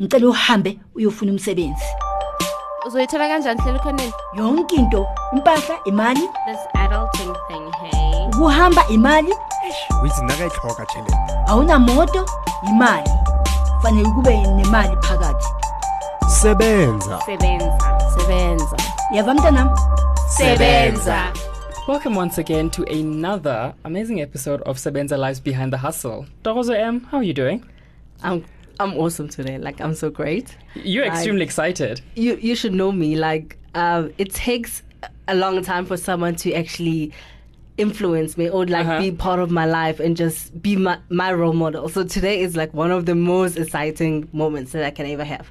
ngicela uhambe uyofuna umsebenzi. Uzoyithola kanjani hlela ukhoneni yonke into impahla imali. This adulting thing hey. Ukuhamba imali. Uyizinakayihloka tšhelete awunamoto imali. Fanele kube nemali phakathi. Sebenza. Sebenza. Sebenza. Yava mntanam? Sebenza. Welcome once again to another amazing episode of Sebenza Lives Behind the Hustle. Dorozo M, how are you doing? I'm I'm awesome today. Like I'm so great. You're I- extremely excited. You you should know me. Like um, it takes a long time for someone to actually influence me or like Uh-huh. be part of my life and just be my, my role model. So today is like one of the most exciting moments that I can ever have.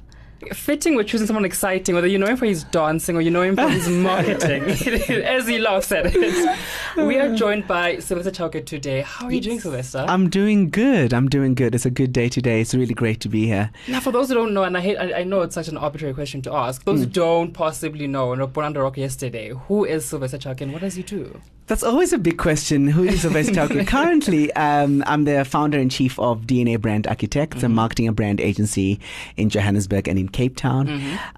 Fitting we're choosing someone exciting, whether you know him for his dancing or you know him for his marketing, as he laughs at it. We are joined by Sylvester Chauke today. How are you doing, Sylvester? I'm doing good. I'm doing good. It's a good day today. It's really great to be here. now, for those who don't know, and I hate, I, I know it's such an arbitrary question to ask. Those hmm. who don't possibly know, and were born under rock yesterday, who is Sylvester Chauke and what does he do? That's always a big question. Who is the best talker? Currently, um, I'm the founder and chief of DNA Brand Architects, a marketing and brand agency in Johannesburg and in Cape Town.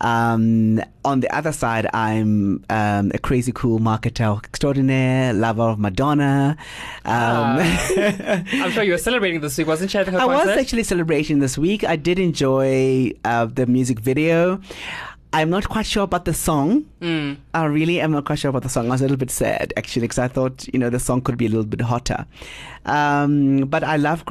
Um, on the other side, I'm um, a crazy cool marketer extraordinaire, lover of Madonna. Um, I'm sure you were celebrating this week, wasn't you? I was actually celebrating this week. I did enjoy uh, the music video. I'm not quite sure about the song. Mm. I really am not quite sure about the song. I was a little bit sad actually because I thought you know the song could be a little bit hotter. Um, but I love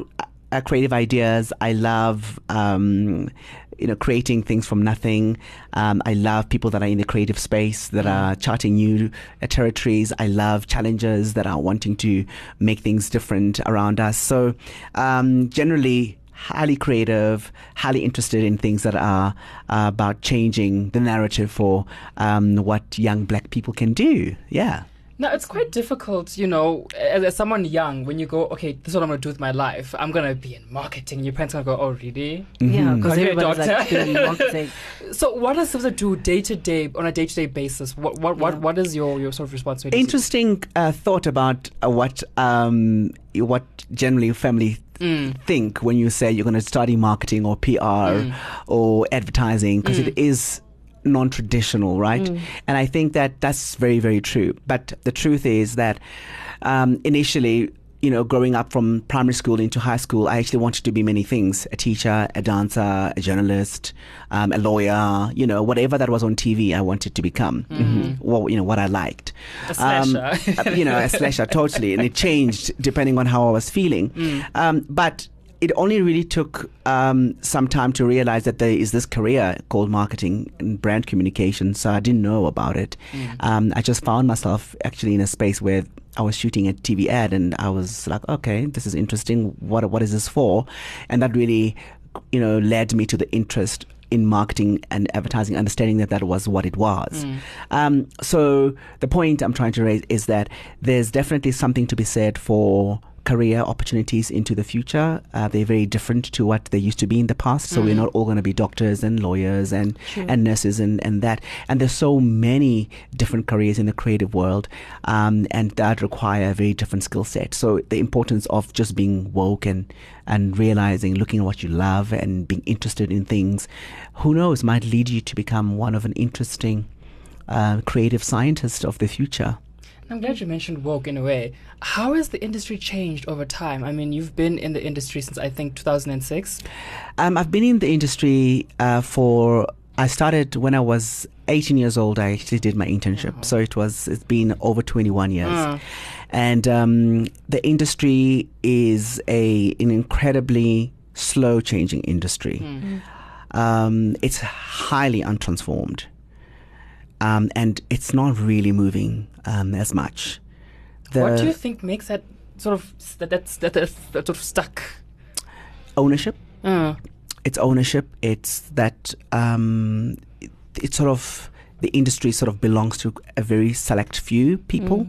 uh, creative ideas. I love um, you know creating things from nothing. Um, I love people that are in the creative space that are charting new uh, territories. I love challengers that are wanting to make things different around us. So um, generally highly creative, highly interested in things that are uh, about changing the narrative for um, what young black people can do. Yeah. Now it's quite difficult, you know, as, as someone young, when you go, okay, this is what I'm gonna do with my life. I'm gonna be in marketing. Your parents gonna go, oh, really? Yeah, because Are you a everybody's like doctor? doing marketing. So what does Sylvester do day to day on a day to day basis? What what what, what is your, your sort of responsibility? Interesting uh, thought about uh, what um, what generally family Mm. think when you say you're going to study marketing or PR or advertising because it is non-traditional right? And i think that that's very very true. But the truth is that um, initially you know growing up from primary school into high school i actually wanted to be many things a teacher a dancer a journalist um, a lawyer you know whatever that was on tv i wanted to become Mhm. well you know what i liked A slasher. um, you know, a slasher, totally. And it changed depending on how I was feeling. Um, but it only really took um, some time to realize that there is this career called marketing and brand communication. So I didn't know about it. Um, I just found myself actually in a space where I was shooting a TV ad and I was like, okay, this is interesting. What, what is this for? And that really, you know, led me to the interest in marketing and advertising, understanding that that was what it was. Um, so the point I'm trying to raise is that there's definitely something to be said for career opportunities into the future. Uh, they're very different to what they used to be in the past. So we're not all going to be doctors and lawyers and and nurses and and that. And there's so many different careers in the creative world, um, and that require a very different skill set. So the importance of just being woke and and realizing, looking at what you love and being interested in things, who knows, might lead you to become one of an interesting uh, creative scientist of the future. I'm glad you mentioned woke in a way. How has the industry changed over time? I mean, you've been in the industry since I think 2006. Um, I've been in the industry uh, for. I started when I was 18 years old. I actually did my internship, so it was. It's been over 21 years, Mm. and um, the industry is a an incredibly slow changing industry. Um, it's highly untransformed, um, and it's not really moving um, as much. The what do you think makes that sort of that that's that, that's that sort of stuck? ownership. Uh, it's ownership. It's that um, it, it's sort of the industry sort of belongs to a very select few people.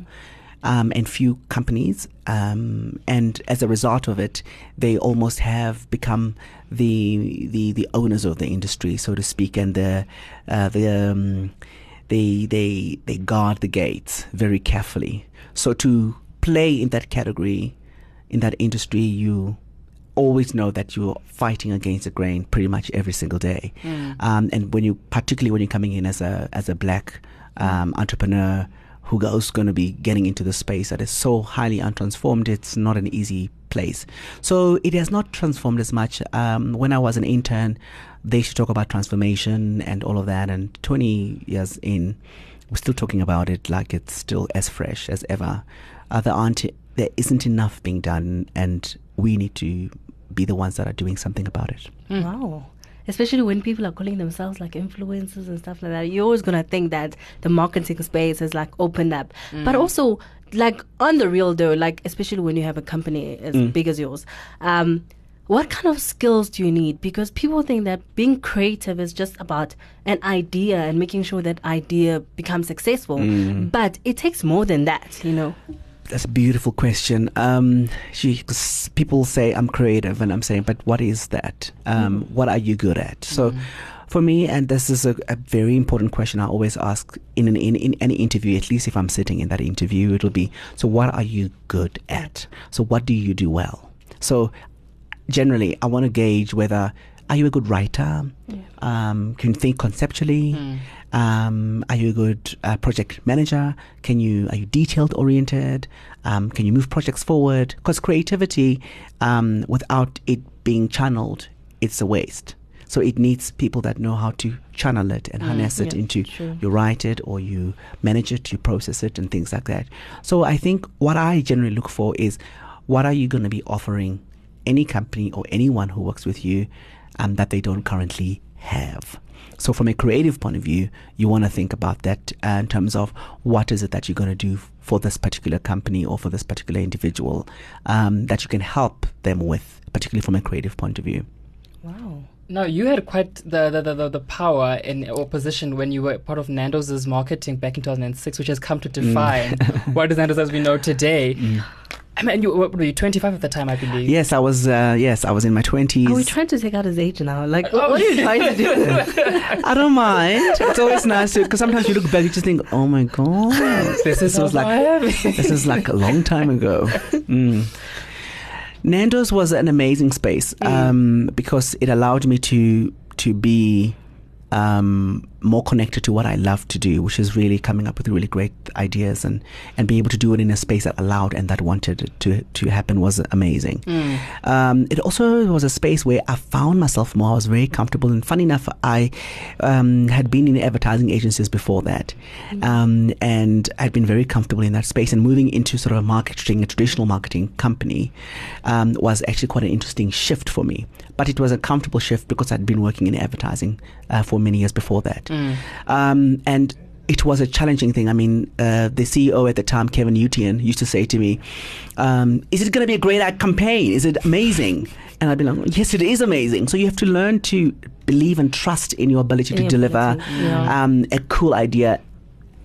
Um, and few companies, um, and as a result of it, they almost have become the the the owners of the industry, so to speak, and the uh, the um, they they they guard the gates very carefully. So to play in that category, in that industry, you always know that you're fighting against the grain pretty much every single day. Um, and when you, particularly when you're coming in as a as a black um, entrepreneur who goes going to be getting into the space that is so highly untransformed, it's not an easy place. So it has not transformed as much. Um, when I was an intern, they used to talk about transformation and all of that. And 20 years in, we're still talking about it like it's still as fresh as ever. Uh, there aren't, there isn't enough being done, and we need to be the ones that are doing something about it. Wow. Especially when people are calling themselves like influencers and stuff like that. You're always going to think that the marketing space has like opened up. Mm. But also, like on the real though, like especially when you have a company as mm. big as yours, um, what kind of skills do you need? Because people think that being creative is just about an idea and making sure that idea becomes successful. Mm. But it takes more than that, you know. That's a beautiful question. Um, she, people say I'm creative, and I'm saying, but what is that? Um, What are you good at? So, for me, and this is a, a very important question I always ask in, an, in in any interview. At least if I'm sitting in that interview, it'll be, so what are you good at? So what do you do well? So generally, I want to gauge whether are you a good writer? Um, can you think conceptually? Um, are you a good uh, project manager? Can you are you detailed oriented? Um, can you move projects forward? Because creativity, um, without it being channeled, it's a waste. So it needs people that know how to channel it and harness it yeah, into true. you write it or you manage it, you process it, and things like that. So I think what I generally look for is what are you going to be offering any company or anyone who works with you um, that they don't currently have. So, from a creative point of view, you want to think about that uh, in terms of what is it that you're going to do for this particular company or for this particular individual um, that you can help them with, particularly from a creative point of view. Wow. No, you had quite the the, the, the, power in or position when you were part of Nando's marketing back in 2006, which has come to define what is Nando's as we know today. I mean, you what were you 25 at the time, I believe. Yes, I was. Uh, yes, I was in my twenties. Are we trying to take out his age now? Like, what what are you trying to do? I don't mind. It's always nice to because sometimes you look back, you just think, "Oh my god, This is was like this is like a long time ago." Mm. Nando's was an amazing space um, because it allowed me to to be um, more connected to what I love to do, which is really coming up with really great ideas and, and be able to do it in a space that allowed and that wanted it to to happen was amazing. Um, it also was a space where I found myself more. I was very comfortable, and funny enough, I um, had been in advertising agencies before that, um, and I'd been very comfortable in that space. And moving into sort of a marketing, a traditional marketing company, um, was actually quite an interesting shift for me. But it was a comfortable shift because I'd been working in advertising uh, for many years before that. Um, and it was a challenging thing. I mean, uh, the CEO at the time, Kevin Utian, used to say to me, um, "Is it going to be a great ad campaign? Is it amazing?" And I'd be like, "Yes, it is amazing." So you have to learn to believe and trust in your ability to Your deliver yeah. um, a cool idea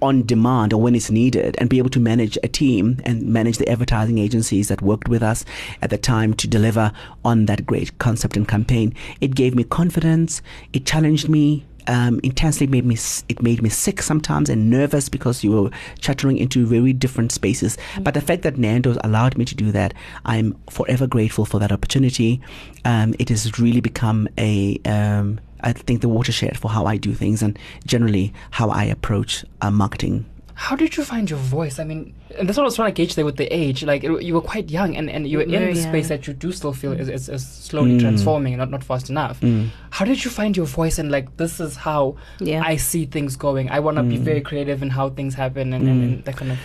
on demand or when it's needed and be able to manage a team and manage the advertising agencies that worked with us at the time to deliver on that great concept and campaign. It gave me confidence. It challenged me. Um, intensely made me it made me sick sometimes and nervous because you were chattering into very different spaces but the fact that nando's allowed me to do that i'm forever grateful for that opportunity um, it has really become a um, I think the watershed for how I do things and generally how I approach uh, marketing. How did you find your voice? I mean, and that's what I was trying to gauge there with the age. Like, it, you were quite young, and, and you were in the young. space that you do still feel is, is, is slowly Mm. transforming, not not fast enough. Mm. How did you find your voice? And like, this is how Yeah. I see things going. I want to be Mm. very creative in how things happen, and, and, and that kind of.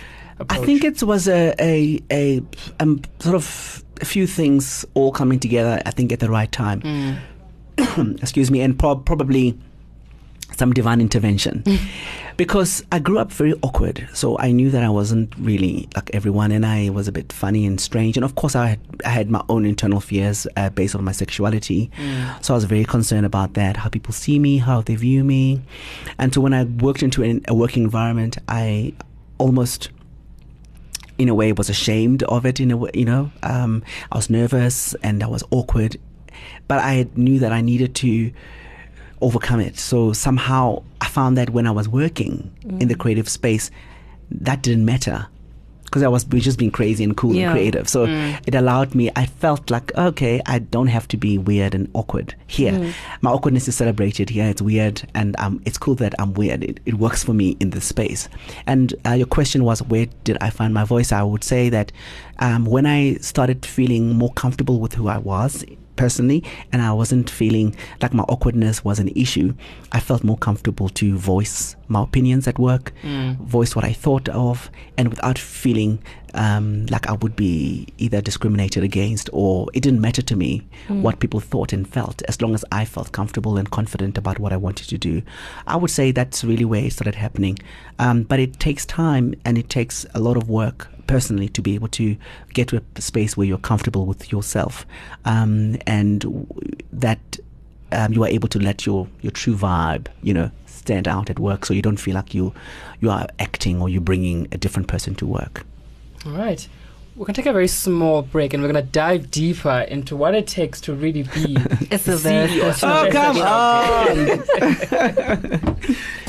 I think it was a a, a um, sort of a few things all coming together. I think at the right time. Mm. Excuse me, and prob probably some divine intervention. because I grew up very awkward, so I knew that I wasn't really like everyone, and I was a bit funny and strange. And of course, I had, I had my own internal fears uh, based on my sexuality. So I was very concerned about that, how people see me, how they view me. And so when I worked into an, a working environment, I almost in a way was ashamed of it in a way you know um, i was nervous and i was awkward but i knew that i needed to overcome it so somehow i found that when i was working in the creative space that didn't matter because I was just being crazy and cool Yeah. and creative. So it allowed me. I felt like okay, I don't have to be weird and awkward here. My awkwardness is celebrated here. It's weird, and um, it's cool that I'm weird. It, it works for me in this space. And uh, your question was, where did I find my voice? I would say that um, when I started feeling more comfortable with who I was personally and I wasn't feeling like my awkwardness was an issue, I felt more comfortable to voice my opinions at work, voice what I thought of, and without feeling um, like I would be either discriminated against or it didn't matter to me what people thought and felt as long as I felt comfortable and confident about what I wanted to do. I would say that's really where it started happening. Um, but it takes time and it takes a lot of work personally to be able to get to a space where you're comfortable with yourself um, and that um, you are able to let your, your true vibe, you know, stand out at work so you don't feel like you you are acting or you're bringing a different person to work. All right. We're going to take a very small break and we're going to dive deeper into what it takes to really be It's a very CEO Oh, come Shopping.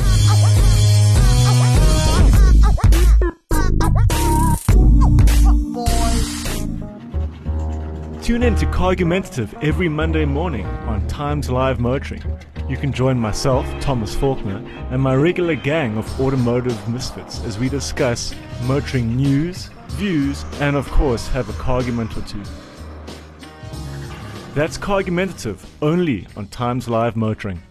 Tune in to Cargumentative every Monday morning on Times Live Motoring. You can join myself, Thomas Falkiner, and my regular gang of automotive misfits as we discuss motoring news, views, and of course have a cargument or two. That's Cargumentative only on Times Live Motoring.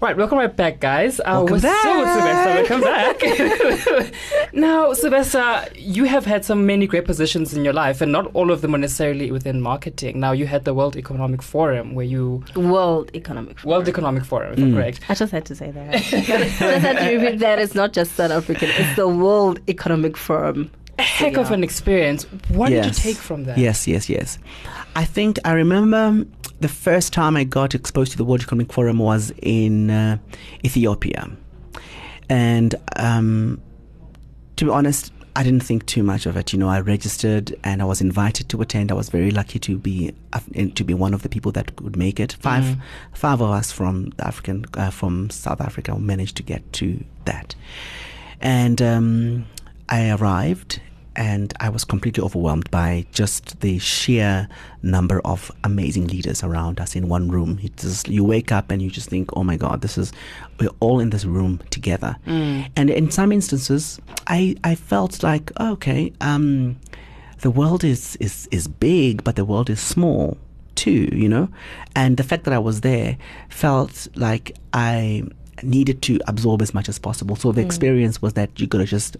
Right, welcome right back, guys. Uh, Welcome we're still with back. Sylvester. Welcome back. now, Sylvester, you have had so many great positions in your life, and not all of them are necessarily within marketing. Now, you had the World Economic Forum, where you World Economic Forum. World Economic Forum, if Mm. I'm correct. I just had to say that. just had to repeat that. It's not just South African. It's the World Economic Forum. A heck of Yeah. an experience. What did you take from that? Yes, yes, yes. I think I remember the first time I got exposed to the World Economic Forum was in uh, Ethiopia. And um, to be honest, I didn't think too much of it. You know, I registered and I was invited to attend. I was very lucky to be to be one of the people that could make it. Five, five of us from African uh, from South Africa managed to get to that, and um, I arrived and I was completely overwhelmed by just the sheer number of amazing leaders around us in one room. It just, you wake up and you just think, oh my God, this is, we're all in this room together. And in some instances, I, I felt like, oh, okay, um, the world is, is, is big, but the world is small too, you know? And the fact that I was there felt like I needed to absorb as much as possible. So the experience was that you gotta just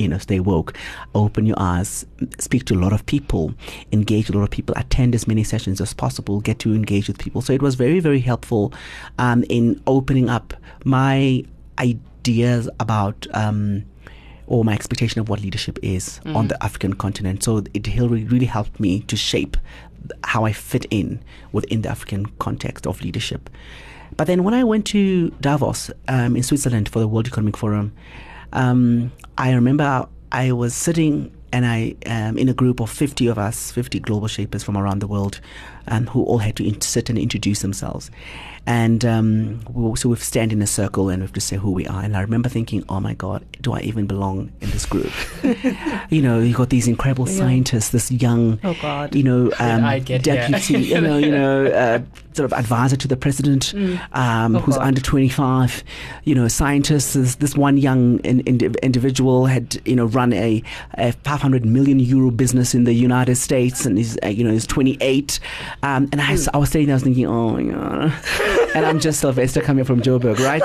you know, stay woke, open your eyes, speak to a lot of people, engage a lot of people, attend as many sessions as possible, get to engage with people. So it was very, very helpful um, in opening up my ideas about. Um, or my expectation of what leadership is on the African continent. So it really, really helped me to shape how I fit in within the African context of leadership. But then when I went to Davos um, in Switzerland for the World Economic Forum, um, I remember I was sitting and I um, in a group of 50 of us, 50 global shapers from around the world, um, who all had to in- sit and introduce themselves. And um, we, so we stand in a circle and we have to say who we are. And I remember thinking, oh my God, do I even belong in this group? you know, you got these incredible scientists, this young, Oh, God. you know, um, I get here? deputy, you know, you know, uh, sort of advisor to the president, um, who's God. under 25, you know, scientists. This, this one young in, in, individual had, you know, run a, a 500 million euro business in the United States, and he's, uh, you know, he's 28. Um, and I was sitting there, I was thinking, oh my god, and I'm just Sylvester coming from Joburg, right?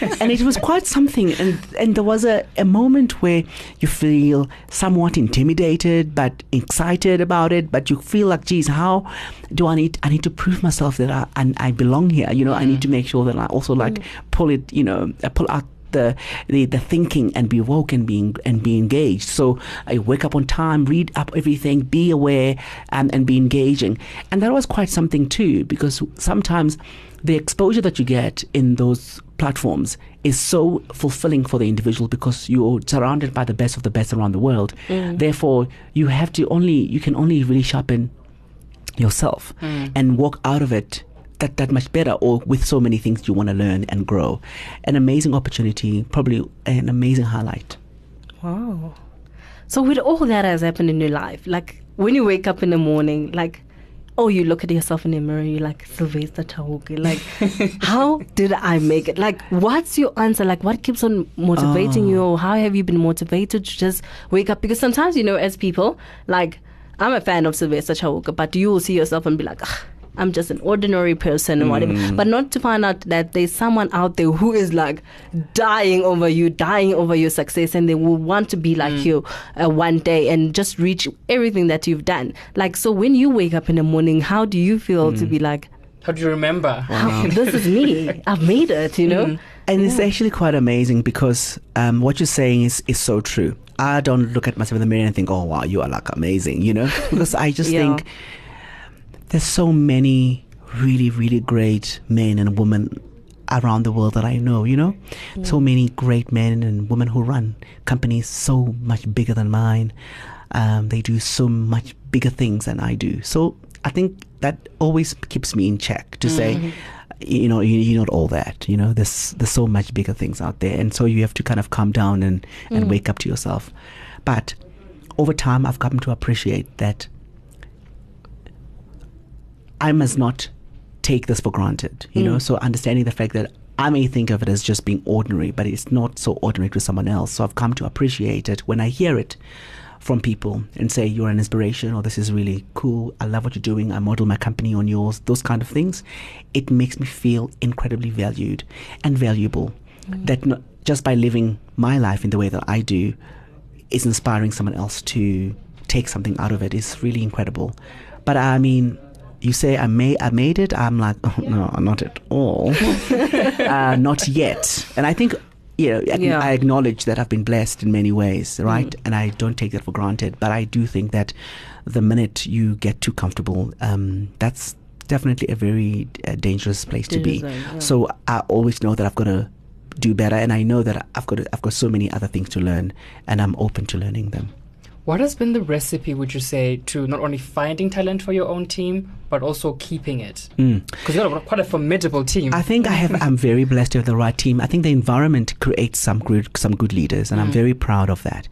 and it was quite something, and and there was a, a moment where you feel somewhat intimidated, but excited about it, but you feel like, geez, how do I need? I need to prove myself that I and I belong here. You know, I need to make sure that I also like pull it, you know, uh, pull out the, the the thinking and be woke and being and be engaged. So I wake up on time, read up everything, be aware, and and be engaging. And that was quite something too, because sometimes the exposure that you get in those platforms is so fulfilling for the individual because you're surrounded by the best of the best around the world. Mm. Therefore, you have to only you can only really sharpen yourself mm. and walk out of it that that much better or with so many things you want to learn and grow an amazing opportunity probably an amazing highlight Wow. So with all that has happened in your life, like when you wake up in the morning, like oh you look at yourself in the mirror, you're like Sylvester Chauke, like how did I make it? Like what's your answer? Like what keeps on motivating Oh. you or how have you been motivated to just wake up? Because sometimes you know as people, like I'm a fan of Sylvester Chauke, but you will see yourself and be like, "Ugh, I'm just an ordinary person and whatever. Mm. But not to find out that there's someone out there who is like dying over you, dying over your success, and they will want to be like Mm. you uh, one day and just reach everything that you've done. Like, so when you wake up in the morning, how do you feel Mm. to be like, How do you remember? how, this is me, I've made it, you know? Mm. and it's actually quite amazing because um, what you're saying is is so true I don't look at myself in the mirror and think oh wow you are like amazing you know because I just Yeah. think there's so many really really great men and women around the world that I know you know? So many great men and women who run companies so much bigger than mine. Um, they do so much bigger things than I do. So I think that always keeps me in check to say you know you, you're not all that you know? There's there's so much bigger things out there. And so you have to kind of calm down and and wake up to yourself. But over time I've come to appreciate that I must not take this for granted, you know. Mm. So understanding the fact that I may think of it as just being ordinary, but it's not so ordinary to someone else. So I've come to appreciate it when I hear it from people and say you're an inspiration or this is really cool. I love what you're doing. I model my company on yours. Those kind of things. It makes me feel incredibly valued and valuable. Mm. That not, just by living my life in the way that I do is inspiring someone else to take something out of it is really incredible. But I mean, you say I may I made it. I'm like, oh, no, not at all, uh, not yet. And I think you know, I, Yeah. I acknowledge that I've been blessed in many ways, right? And I don't take that for granted. But I do think that the minute you get too comfortable, um, that's definitely a very uh, dangerous place to be. Zone, yeah. So I always know that I've got to do better, and I know that I've got to, I've got so many other things to learn, and I'm open to learning them. What has been the recipe, would you say, to not only finding talent for your own team, but also keeping it? Because you've got quite a formidable team. I think I have. I'm very blessed to have the right team. I think the environment creates some good, some good leaders, and I'm very proud of that.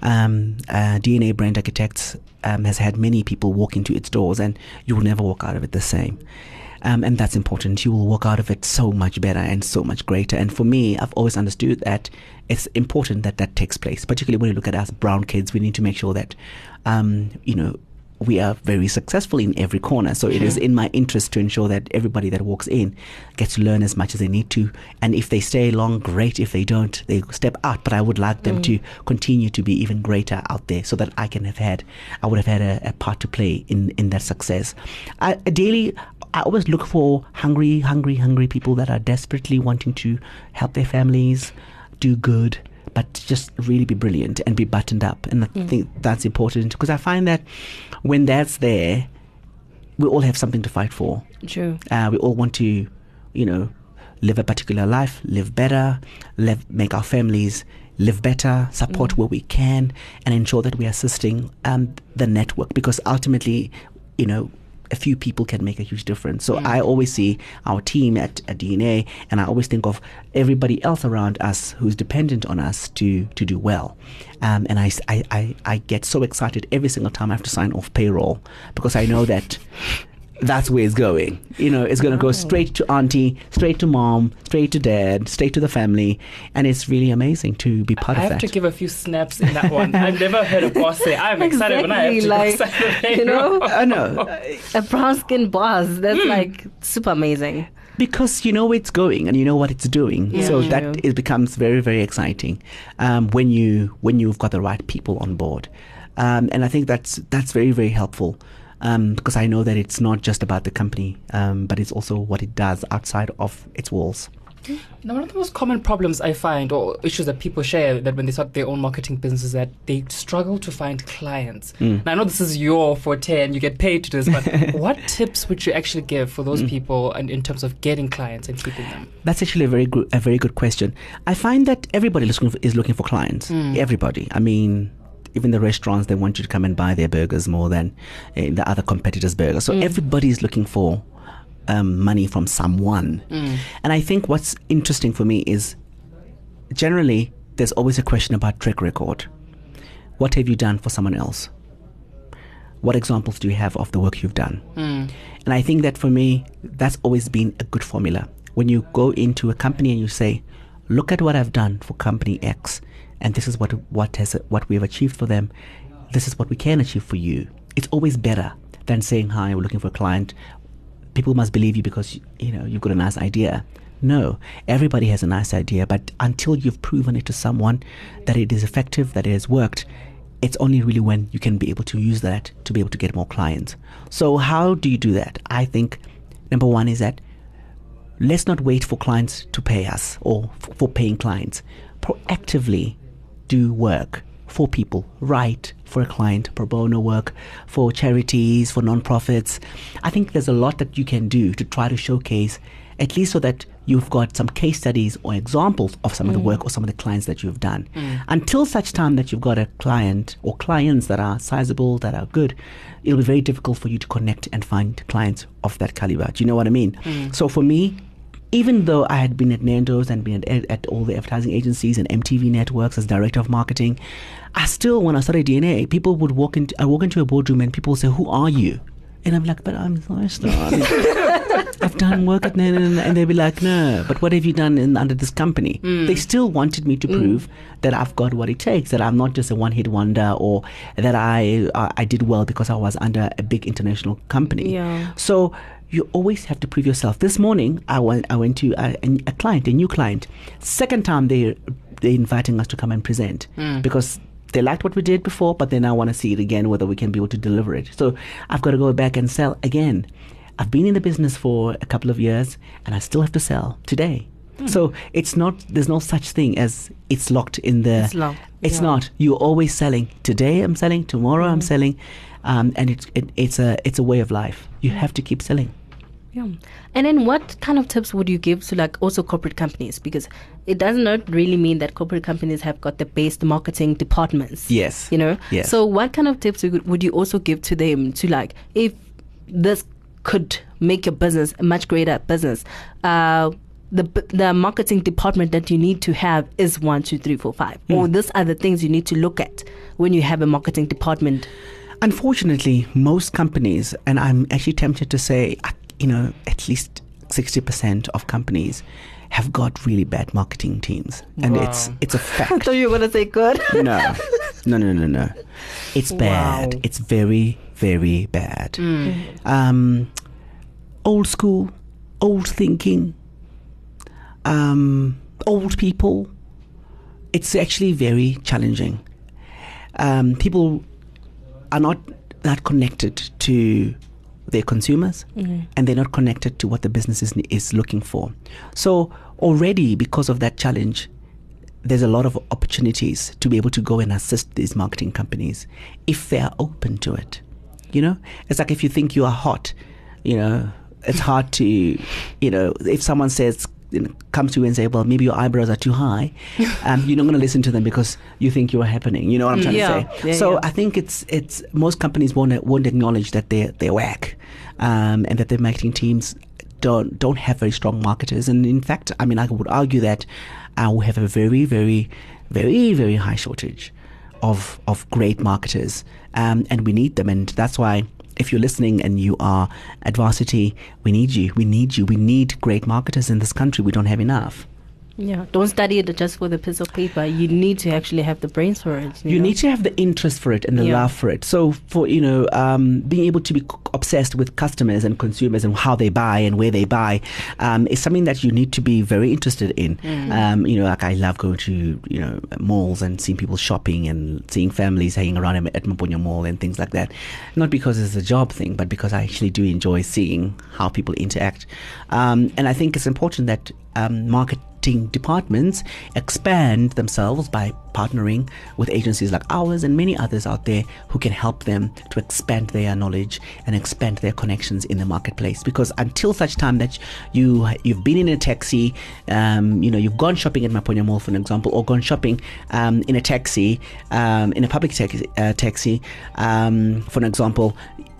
Um, uh, DNA Brand Architects um, has had many people walk into its doors, and you will never walk out of it the same. Um, and that's important. You will walk out of it so much better and so much greater. And for me, I've always understood that it's important that that takes place. Particularly when you look at us brown kids, we need to make sure that, um, you know, we are very successful in every corner. So it is in my interest to ensure that everybody that walks in gets to learn as much as they need to. And if they stay long, great. If they don't, they step out. But I would like them to continue to be even greater out there so that I can have had, I would have had a, a part to play in, in that success. I, daily, I always look for hungry, hungry, hungry people that are desperately wanting to help their families, do good, but just really be brilliant and be buttoned up. And I think that's important because I find that when that's there, we all have something to fight for. True. Uh, we all want to, you know, live a particular life, live better, live, make our families live better, support where we can, and ensure that we are assisting um, the network because ultimately, you know, a few people can make a huge difference. So I always see our team at, at DNA, and I always think of everybody else around us who's dependent on us to to do well. Um, and I get so excited every single time I have to sign off payroll because I know that that's where it's going. You know, it's going to go straight to auntie, straight to mom, straight to dad, straight to the family, and it's really amazing to be part I of that. I have to give a few snaps in that one. I've never heard a boss say, I'm excited when I have to Exactly, like, sign you know, payroll." I know a brown skin boss. That's Hmm. like super amazing. because you know where it's going and you know what it's doing. Yeah, so true. that it becomes very very exciting um, when you when you've got the right people on board, um, and I think that's that's very very helpful. Um, because I know that it's not just about the company, um, but it's also what it does outside of its walls. Now, one of the most common problems I find, or issues that people share, that when they start their own marketing business, is that they struggle to find clients. Mm. Now, I know this is your forte and you get paid to do this, but what tips would you actually give for Mm. those people and in terms of getting clients and keeping them? That's actually a very good, a very good question. I find that everybody is looking for, is looking for clients. Everybody. I mean, even the restaurants they want you to come and buy their burgers more than uh, the other competitors' burgers. So everybody is looking for um, money from someone. And I think what's interesting for me is generally there's always a question about track record. What have you done for someone else? What examples do you have of the work you've done? And I think that for me, that's always been a good formula. When you go into a company and you say, "Look at what I've done for company X, and this is what what has what we've achieved for them. This is what we can achieve for you." It's always better than saying, "Hi, we're looking for a client." People must believe you because you know you've got a nice idea. No, everybody has a nice idea, but until you've proven it to someone that it is effective, that it has worked, it's only really when you can be able to use that to be able to get more clients. So, how do you do that? I think number one is that let's not wait for clients to pay us or f- for paying clients. Proactively do work for people, write for a client, pro bono work for charities, for non-profits. I think there's a lot that you can do to try to showcase, at least so that you've got some case studies or examples of some of the mm. work or some of the clients that you've done. Mm. Until such time that you've got a client or clients that are sizable, that are good, it'll be very difficult for you to connect and find clients of that caliber. Do you know what I mean? Mm. So for me, even though I had been at Nando's and been at, at all the advertising agencies and MTV networks as director of marketing, I still, when I started DNA, people would walk into, I walk into a boardroom and people would say, "Who are you?" And I'm like, "But I'm Thorsten. I've done work at Nan," and they'd be like, "No, but what have you done in, under this company?" They still wanted me to prove that I've got what it takes, that I'm not just a one-hit wonder, or that I uh, I did well because I was under a big international company. Yeah. So you always have to prove yourself. This morning, I went I went to a, a, a client, a new client. Second time they they inviting us to come and present because they liked what we did before, but they now want to see it again whether we can be able to deliver it. So I've got to go back and sell again. I've been in the business for a couple of years, and I still have to sell today. Hmm. So it's not there's no such thing as it's locked in the. It's locked, It's yeah. not. You're always selling. Today I'm selling. Tomorrow I'm hmm. selling, um, and it's it, it's a it's a way of life. You hmm. have to keep selling. Yeah. And then what kind of tips would you give to like also corporate companies? Because it does not really mean that corporate companies have got the best marketing departments. Yes. You know? Yes. So what kind of tips would you also give to them to like if this could make your business a much greater business, uh the, the marketing department that you need to have is one, two, three, four, five. Hmm. Or these are the things you need to look at when you have a marketing department. Unfortunately, most companies, and I'm actually tempted to say, uh, you know, at least 60% of companies have got really bad marketing teams. And it's it's a fact. So you're gonna say good? no. No, no, no, no. It's bad. Wow. It's very, very bad. Um, old school, old thinking, um, old people. It's actually very challenging. Um, people are not that connected to their consumers and they're not connected to what the business is, is looking for. So, already because of that challenge, there's a lot of opportunities to be able to go and assist these marketing companies if they are open to it. You know, it's like if you think you are hot, you know, it's hard to, you know, if someone says, you know, comes to you and say, well, maybe your eyebrows are too high, um, you're not going to listen to them because you think you're happening. You know what I'm trying Yeah. to say? Yeah, so yeah. I think it's it's most companies won't won't acknowledge that they're they're whack, um, and that their marketing teams don't don't have very strong marketers. And in fact, I mean, I would argue that uh, we have a very very very very high shortage of of great marketers, um, and we need them. And that's why. If you're listening and you are at varsity, we need you. We need you. We need great marketers in this country. We don't have enough. Yeah, don't study it just for the piece of paper. You need to actually have the brains for it. you know? need to have the interest for it and the Yeah. love for it. So for you know, um, being able to be obsessed with customers and consumers and how they buy and where they buy um, is something that you need to be very interested in. Um, you know, like I love going to you know malls and seeing people shopping and seeing families hanging around at at Maponya Mall and things like that. Not because it's a job thing, but because I actually do enjoy seeing how people interact. Um, and I think it's important that um, market marketing departments expand themselves by partnering with agencies like ours and many others out there who can help them to expand their knowledge and expand their connections in the marketplace. Because until such time that you you've been in a taxi um, you know you've gone shopping at Maponya Mall for an example or gone shopping um, in a taxi um, in a public taxi, uh, taxi um, for an example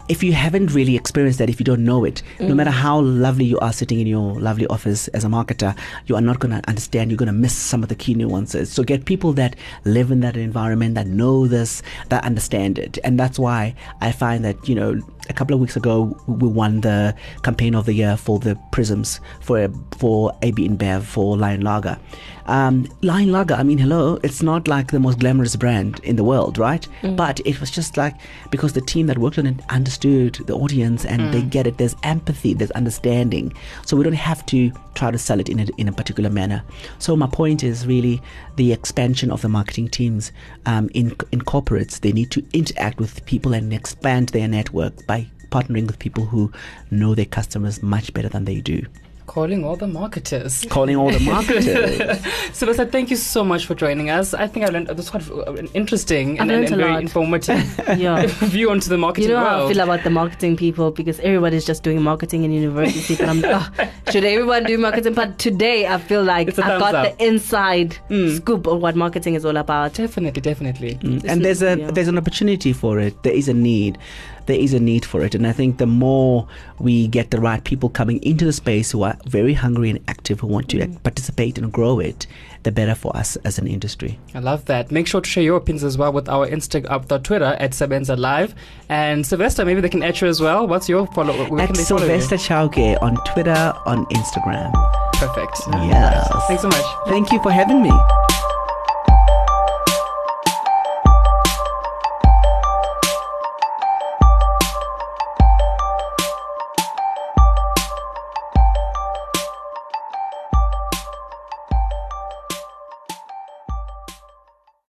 if you haven't really experienced that, if you don't know it, no matter how lovely you are sitting in your lovely office as a marketer, you are not going to understand. You're going to miss some of the key nuances. So get people that live in that environment, that know this, that understand it. And that's why I find that, you know, a couple of weeks ago, we won the campaign of the year for the Prisms for for AB InBev for Lion Lager. Um, Lion Lager, I mean, hello, it's not like the most glamorous brand in the world, right? But it was just like because the team that worked on it understood the audience and they get it. There's empathy, there's understanding. So we don't have to try to sell it in a, in a particular manner. So my point is really the expansion of the marketing teams um, in in corporates. They need to interact with people and expand their network by partnering with people who know their customers much better than they do. Calling all the marketers. Calling all the marketers. Sylvester, thank you so much for joining us. I think I learned this was quite an interesting I and, and, and very informative Yeah. view onto the marketing. You marketing know how I feel about the marketing people because everybody's just doing marketing in university. But I'm oh, should everyone do marketing? But today I feel like It's a I've got up. the inside scoop of what marketing is all about. Definitely, definitely. Mm, and there's a yeah. there's an opportunity for it. There is a need. There is a need for it, and I think the more we get the right people coming into the space who are very hungry and active, who want to Mm. uh, participate and grow it, the better for us as an industry. I love that. Make sure to share your opinions as well with our Instagram, up the Twitter at Sebenza Live. And Sylvester, maybe they can at you as well. What's your follow? Where At can they follow? Sylvester Chauke on Twitter, on Instagram. Perfect. Yes. Thanks so much. Thank you for having me.